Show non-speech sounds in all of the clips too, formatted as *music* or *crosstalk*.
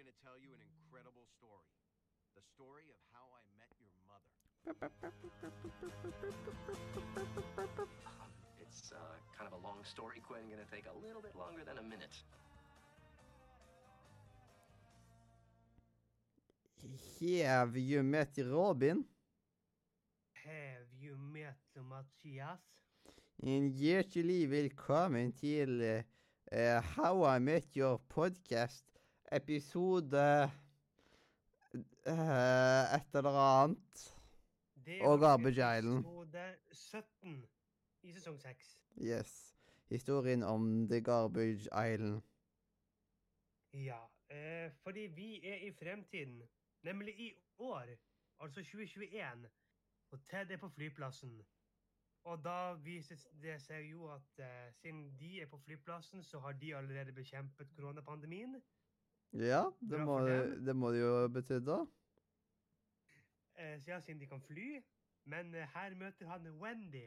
going to tell you an incredible story. The story of how I met your mother. *laughs* It's uh, kind of a long story, Quinn. Gonna take a little bit longer than a minute. Have you met Robin? Have you met Mathias? En hjertelig velkommen til eh, How I Met Your Podcast, episode uh, et eller annet. Det Og Garbage Island. Episode 17 i sesong 6. Yes. Historien om The Garbage Island. Ja, uh, fordi vi er i fremtiden. Nemlig i år, altså 2021. Og Ted er på flyplassen. Og da viser det seg jo at eh, siden de er på flyplassen, så har de allerede bekjempet koronapandemien. Ja, det må, det, det må det jo bety, da. Eh, så ja, siden de kan fly. Men eh, her møter han Wendy.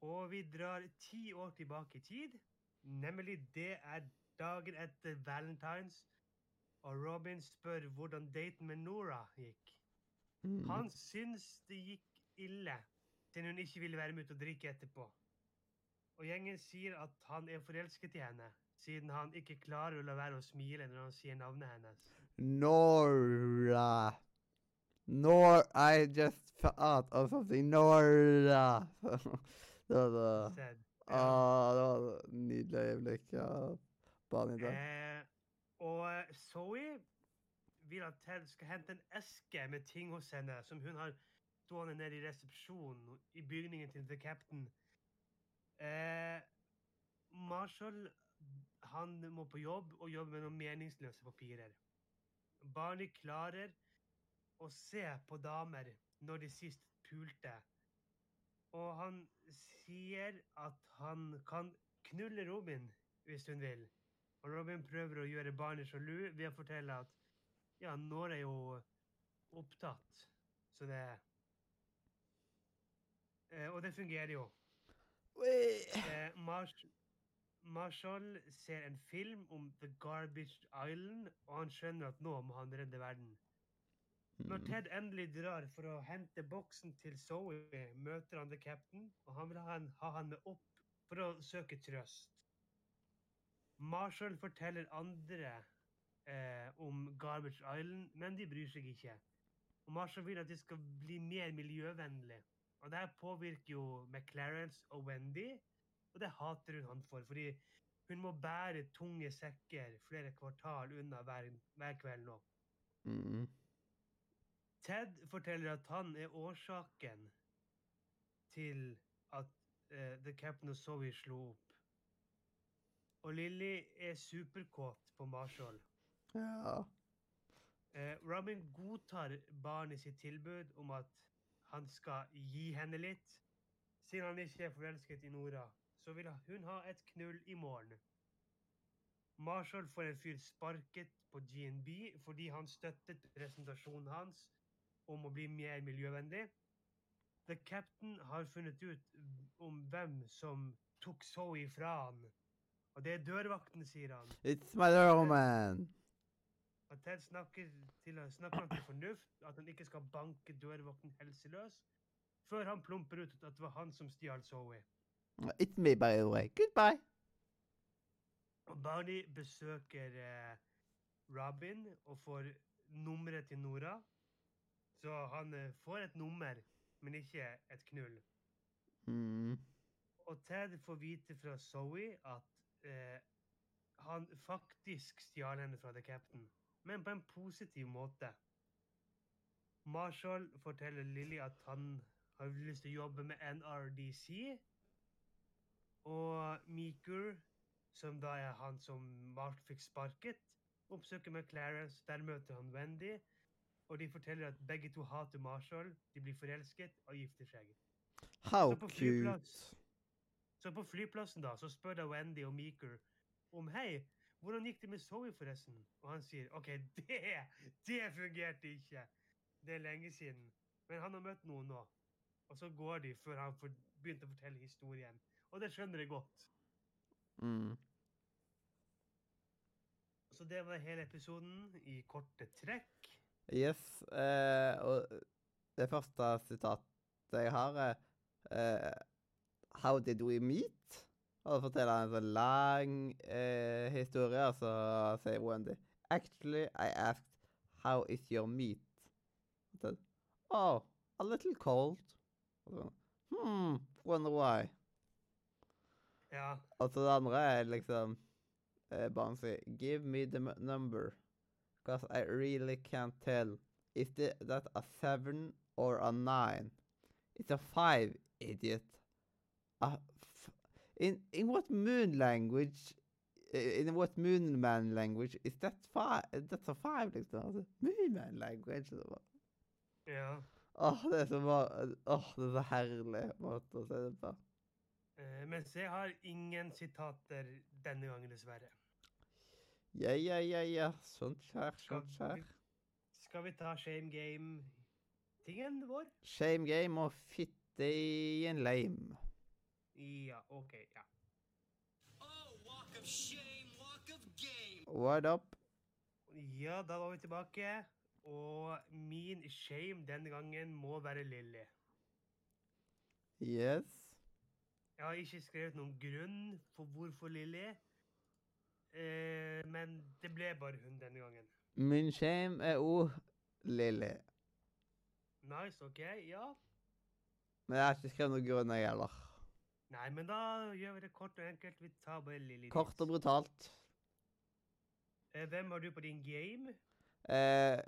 Og vi drar ti år tilbake i tid. Nemlig det er dagen etter Valentines. Og Robin spør hvordan daten med Nora gikk. Mm. Han syns det gikk ille, siden hun ikke ville være med ut og drikke etterpå. Og gjengen sier at han er forelsket i henne, siden han ikke klarer å la være å smile når han sier navnet hennes. Nora. Nor I just thought of something. Nora. *laughs* det var det. Ja. Ah, det var et nydelig øyeblikk. Ja. Barnet der. Eh, og Zoe vil at Ted skal hente en eske med ting hos henne som hun har stående nede i resepsjonen i bygningen til The Captain. Eh, Marshall han må på jobb og jobbe med noen meningsløse papirer. Barney klarer å se på damer når de sist pulte. Og han sier at han kan knulle Robin hvis hun vil. Og Robin prøver å gjøre barnet sjalu ved å fortelle at ja, nå er jo opptatt, så det eh, Og det fungerer jo. Eh, Mars Marshall ser en film om The Garbage Island, og han skjønner at nå må han redde verden. Når Mm. Ted endelig drar for å hente boksen til Zoe, møter han The Captain, og han vil ha han, ha han med opp for å søke trøst. Marshall forteller andre eh, om Garbage Island, men de bryr seg ikke. Og Marshall vil at de skal bli mer miljøvennlig. Og det her påvirker jo McClarence og Wendy, og det hater hun han for, fordi hun må bære tunge sekker flere kvartal unna hver, hver kveld nå. Mm. Ted forteller at han er årsaken til at uh, The Captain og Zoe slo opp. Og Lily er superkåt på Marshall. Ja. Uh, Robin godtar barnet sitt tilbud om at han skal gi henne litt. Siden han ikke er forelsket i Nora, så vil hun ha et knull i morgen. Marshall får en fyr sparket på GNB fordi han støttet presentasjonen hans om å bli mer miljøvennlig. The Captain har funnet ut om hvem som tok Zoe fra han. Og det er dørvakten, sier han. It's my man. Og Ted snakker til, snakker han til fornuft, at han ikke skal banke dørvakten helseløs, før han plumper ut at det var han som stjal Zoe. It's me, by the way. Goodbye. Og Barney besøker eh, Robin og får nummeret til Nora. Så han eh, får et nummer, men ikke et knull. Mm. Og Ted får vite fra Zoe at eh, han faktisk stjal henne fra The Captain, men på en positiv måte. Marshall forteller Lily at han har lyst til å jobbe med NRDC. Og Meeker, som da er han som Mark fikk sparket, oppsøker med Clarence. Der møter han Wendy, og de forteller at begge to hater Marshall. De blir forelsket og gifter seg. How Så cute. Så på flyplassen da, så spør da Wendy og Meeker om hei, hvordan gikk det med Zoe forresten? Og han sier OK, *laughs* det, det fungerte ikke. Det er lenge siden. Men han har møtt noen nå. Og så går de før han begynte å fortelle historien. Og det skjønner jeg godt. Mm. Så det var hele episoden i korte trekk. Yes. eh, og det første sitatet jeg har, er eh, How did we meet? Og så forteller han en sånn lang eh, historie, og så sier Wendy Actually, I asked how is your meat? Så, oh, a little cold. Så, hmm, wonder why. Ja. Og så det andre er liksom eh, sier Give me the number. Because I really can't tell. Is that a seven or a nine? It's a five, idiot. A f in in what moon language? In what moon man language is that five? That's a five, liksom. Altså, moon man language. ja. Åh, det er så bare Åh, det er så herlig måte å si det på. Eh, mens jeg har ingen sitater denne gangen, dessverre. Ja, ja, ja, ja. Sånt skjer, sånt skjer. skal vi ta shame game-tingen vår? Shame game og fitte i en lame. Ja, OK. ja. Oh, walk of shame, walk of game. What up? Ja, da var vi tilbake. Og min shame denne gangen må være Lilly. Yes. Jeg har ikke skrevet noen grunn for hvorfor Lilly. Eh, men det ble bare hun denne gangen. Min shame er òg Lilly. Nice, OK? Ja. Men jeg har ikke skrevet noen grunn, jeg heller. Nei, men da gjør vi det kort og enkelt. Vi tar bare Lilly. Kort og brutalt. Eh, hvem har du på din game? Eh,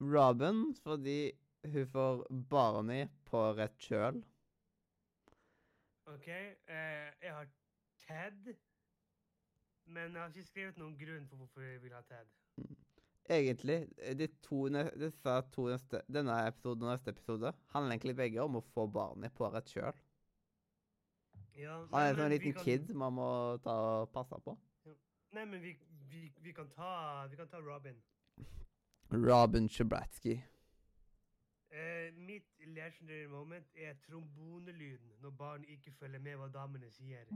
Robin, fordi hun får Barney på rett kjøl. OK. Eh, jeg har Ted. Men jeg har ikke skrevet noen grunn for hvorfor jeg vil ha Ted. Egentlig, eh, de to, disse to neste, denne episoden og neste episode handler egentlig begge om å få barnet på rett kjøl. Ja, Han er som en liten kan- kid man må ta og passe på. Nei, men vi, vi, vi, kan ta, vi kan ta Robin. Robin Shabratsky. Eh, mitt legendary moment er trombonelyden når barn ikke følger med hva damene sier.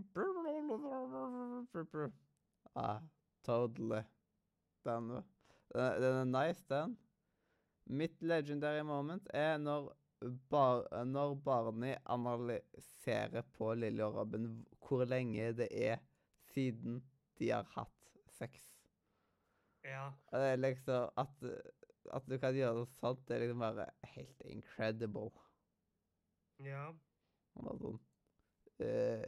Ah, totally. Den, den, er nice, den. Mitt legendary moment er når, bar, når Barney analyserer på Lilly og Robin hvor lenge det er siden de har hatt sex. Ja. Og det er liksom at, at du kan gjøre noe sånt, det er liksom bare helt incredible. Ja. Han var sånn uh,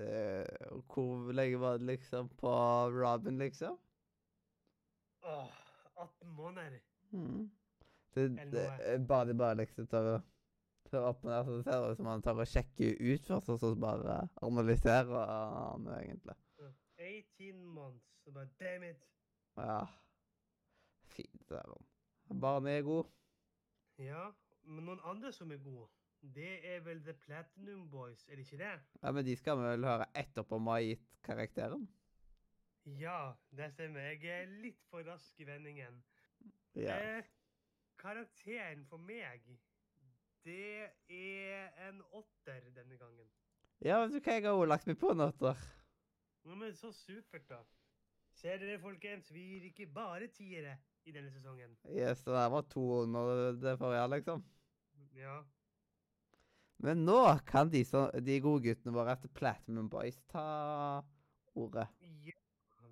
eh, Hvor lenge var det liksom på Robin, liksom? Åh, 18 måneder. Mm. Det, det, eh, bare de bare liksom tar å opp med det, så det ser ut som han tar og sjekker ut først, og så bare analysere han egentlig. 18 months. Så bare, damn it. Ja. Fint, søren. Barnet er god. Ja, men noen andre som er gode, det er vel The Platinum Boys, er det ikke det? Ja, Men de skal vi vel høre etterpå vi har gitt karakteren? Ja, det stemmer. Jeg er litt for rask i vendingen. Ja. Eh, karakteren for meg, det er en åtter denne gangen. ja, vet du hva, jeg har også lagt meg på en åtter. Ja, men så supert, da. Ser dere, folkens, vi gir ikke bare tiere i denne sesongen. Yes, det der var to under det forrige, liksom. Ja. Men nå kan de, så, de gode guttene våre etter Platinum Boys ta ordet. ja.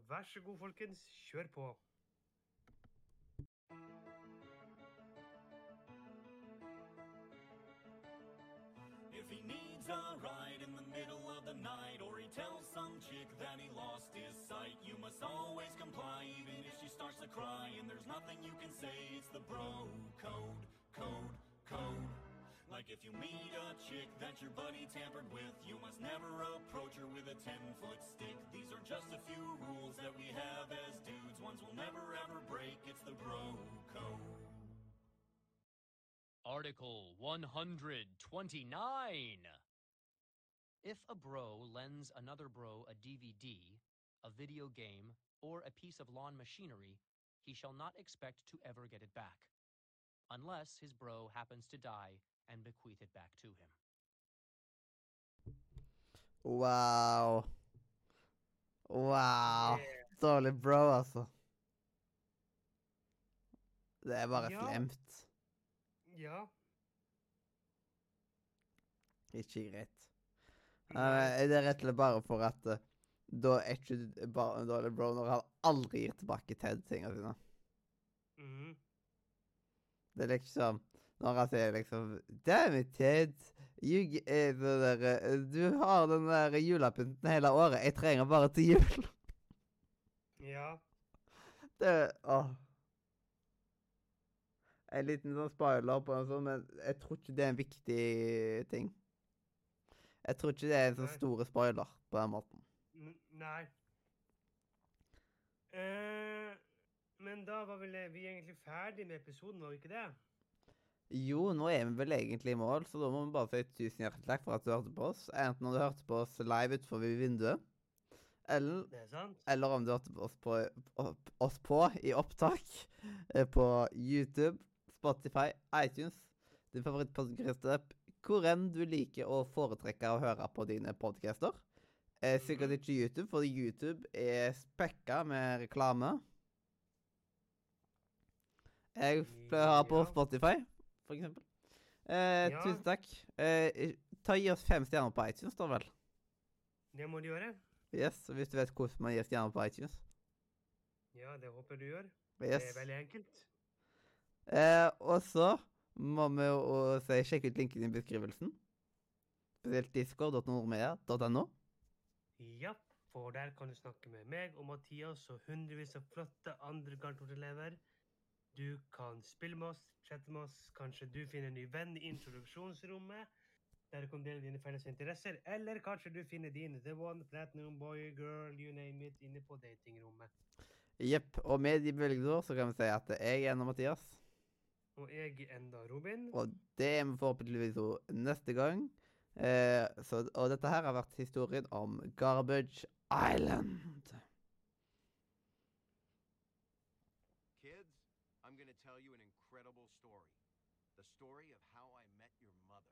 Vær så god, folkens. Kjør på. If he needs a ride in the middle of the night, or she starts cry. And there's nothing you can say, it's the bro code, code, code. Like if you meet a chick that your buddy tampered with, you must never approach her with a 10 foot stick. These are just a few rules that we have as dudes, ones we'll never ever break. It's the bro code. Article 129. If a bro lends another bro a DVD, a video game, or a piece of lawn machinery, he shall not expect to ever get it back, unless his bro happens to die and bequeath it back to him. Wow. Wow. Yeah. dårlig bro, altså. Det er bare Ja. slemt. Ja. Ikke greit. Det er rett og slett bare for at eh, da er ikke bare en dårlig bro når han aldri gir tilbake Ted tingene sine. Mm. Det er liksom Når han sier liksom Damn it, Ted. You, eh, der, eh, du har den der julepynten hele året. Jeg trenger bare til jul. *laughs* Ja. Det Åh. En liten sånn spoiler på en sånn, men jeg tror ikke det er en viktig ting. Jeg tror ikke det er en sånn store spoiler på den måten. Nei. Eh, men da var vel vi egentlig ferdig med episoden, var vi ikke det? Jo, nå er vi vel egentlig i mål, så da må vi bare si tusen hjertelig takk for at du hørte på oss. Enten om du hørte på oss live utenfor vinduet, eller, er eller om du hørte på oss på, opp, oss på i opptak eh, på YouTube, Spotify, iTunes, din favorittpodkast-app, hvor enn du liker å foretrekke å høre på dine podcaster. Eh, sikkert Mhm. ikke YouTube, for YouTube er spekka med reklame. Jeg pleier å ha på Spotify, for eksempel. Eh, Ja. Tusen takk. Eh, ta Gi oss fem stjerner på iTunes, da vel. Det må du gjøre. Yes, Hvis du vet hvordan man gir stjerner på iTunes. Ja, det håper du gjør. Yes. Det er veldig enkelt. Eh, og så må vi jo si sjekk ut linken i beskrivelsen. Spesielt discord.nordmedia.no. Ja, for der kan du snakke med meg og Mathias og hundrevis av flotte andre Gartort-elever. Du kan spille med oss, chatte med oss, kanskje du finner en ny venn i introduksjonsrommet. Der du kan dele dine felles interesser, eller kanskje du finner din The One Platinum Boy, Girl, you name it, inne på datingrommet. Jepp. Og med de bevilgede så kan vi si at jeg er ennå Mathias. Og jeg er enda Robin. Og det er vi forhåpentligvis neste gang. Eh, så, og dette her har vært historien om Garbage Island. Kids, I'm going to tell you an incredible story. The story of how I met your mother.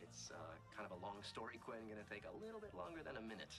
It's uh, kind of a long story, Quinn. Gonna take a little bit longer than a minute.